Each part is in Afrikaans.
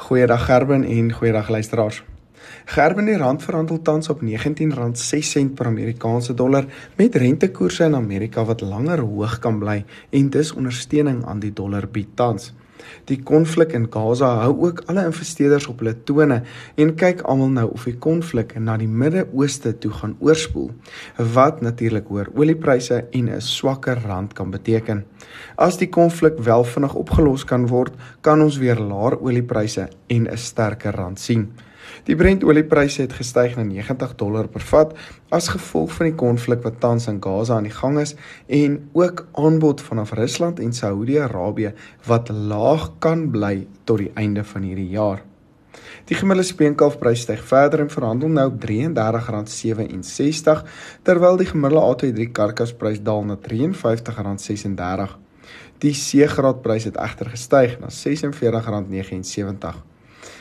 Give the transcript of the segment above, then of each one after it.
Goeiedag Gerben en goeiedag luisteraars. Gerben die rand verhandel tans op R19.06 per Amerikaanse dollar met rentekoerse in Amerika wat langer hoog kan bly en dis ondersteuning aan die dollar bied tans. Die konflik in Gaza hou ook alle investeerders op hulle tone en kyk almal nou of die konflik na die Midde-Ooste toe gaan oorspoel, wat natuurlik hoër oliepryse en 'n swakker rand kan beteken. As die konflik wel vinnig opgelos kan word, kan ons weer laer oliepryse en 'n sterker rand sien. Die Brent oliepryse het gestyg na 90 dollar per vat as gevolg van die konflik wat tans in Gaza aan die gang is en ook aanbod vanaf Rusland en Saudi-Arabië wat laag kan bly tot die einde van hierdie jaar. Die gemiddelde speenkalfprys styg verder en verhandel nou op R33.67 terwyl die gemiddelde A2 karkasprys daal na R53.36. Die C-graadprys het egter gestyg na R46.79.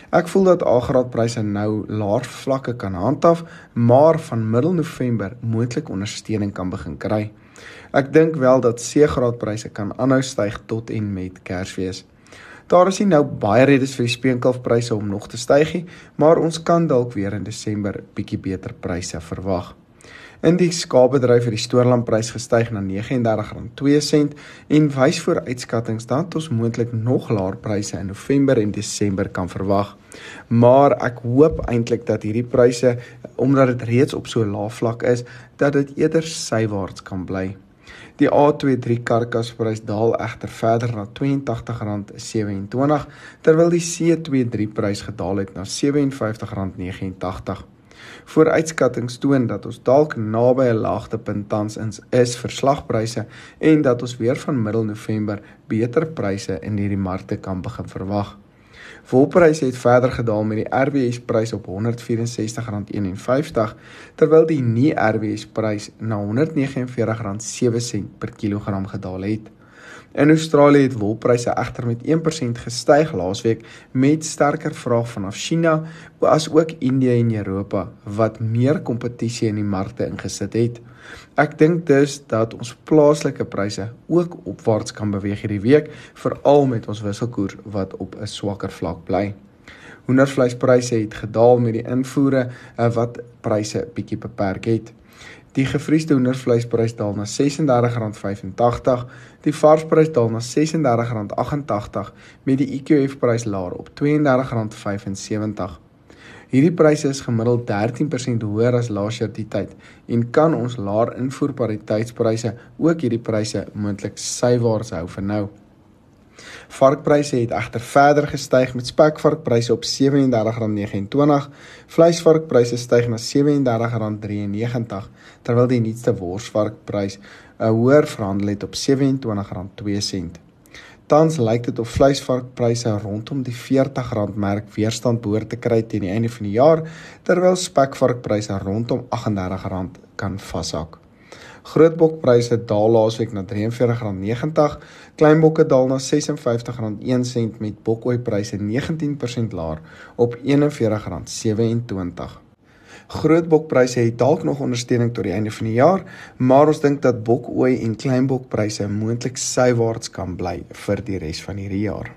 Ek voel dat A-graadpryse nou laer vlakke kan handhaaf, maar van middel November moontlik ondersteuning kan begin kry. Ek dink wel dat C-graadpryse kan aanhou styg tot en met Kersfees. Daar is nie nou baie redes vir die speenkalfpryse om nog te styg nie, maar ons kan dalk weer in Desember bietjie beter pryse verwag. In die skaapbedryf het die stoorlandprys gestyg na R39.2 en wys vooruitskattinge dat ons moontlik nog laer pryse in November en Desember kan verwag. Maar ek hoop eintlik dat hierdie pryse omdat dit reeds op so 'n lae vlak is, dat dit eerder sywaarts kan bly. Die A23 karkasprys daal egter verder na R82.27 terwyl die C23 prys gedaal het na R57.89. Vooruitskattinge toon dat ons dalk naby 'n laagtepunt tans is vir slagpryse en dat ons weer van middel November beter pryse in hierdie markte kan begin verwag. Wolpryse het verder gedaal met die RBS prys op R164.51 terwyl die nie RBS prys na R149.07 per kilogram gedaal het. In Australië het wolpryse egter met 1% gestyg laasweek met sterker vraag vanaf China as ook Indië en Europa wat meer kompetisie in die markte ingesit het. Ek dink dus dat ons plaaslike pryse ook opwaarts kan beweeg hierdie week, veral met ons wisselkoers wat op 'n swakker vlak bly. Hoendervleispryse het gedaal met die invoere eh, wat pryse bietjie beperk het. Die gevriesde hoendervleisprys daal na R36.85, die varsprys daal na R36.88 met die EQF prys laer op R32.75. Hierdie pryse is gemiddeld 13% hoër as laas jaar die tyd en kan ons laer invoerpariteitspryse ook hierdie pryse moontlik sywaarts hou vir nou. Varkpryse het egter verder gestyg met spekvarkpryse op R37.29, vleisvarkpryse styg na R37.93 terwyl die nuutste worsvarkprys 'n hoër verhandel het op R27.2. Tans lyk dit of vleisvarkpryse rondom die R40 merk weerstand behoort te kry teen die einde van die jaar terwyl spekvarkpryse rondom R38 kan vashak. Grootbokpryse daal laasweek na R43.90, kleinbokke daal na R56.01 met bokoeipryse 19% laer op R41.27. Grootbokpryse het dalk nog ondersteuning tot die einde van die jaar, maar ons dink dat bokoei en kleinbokpryse moontlik sywaarts kan bly vir die res van hierdie jaar.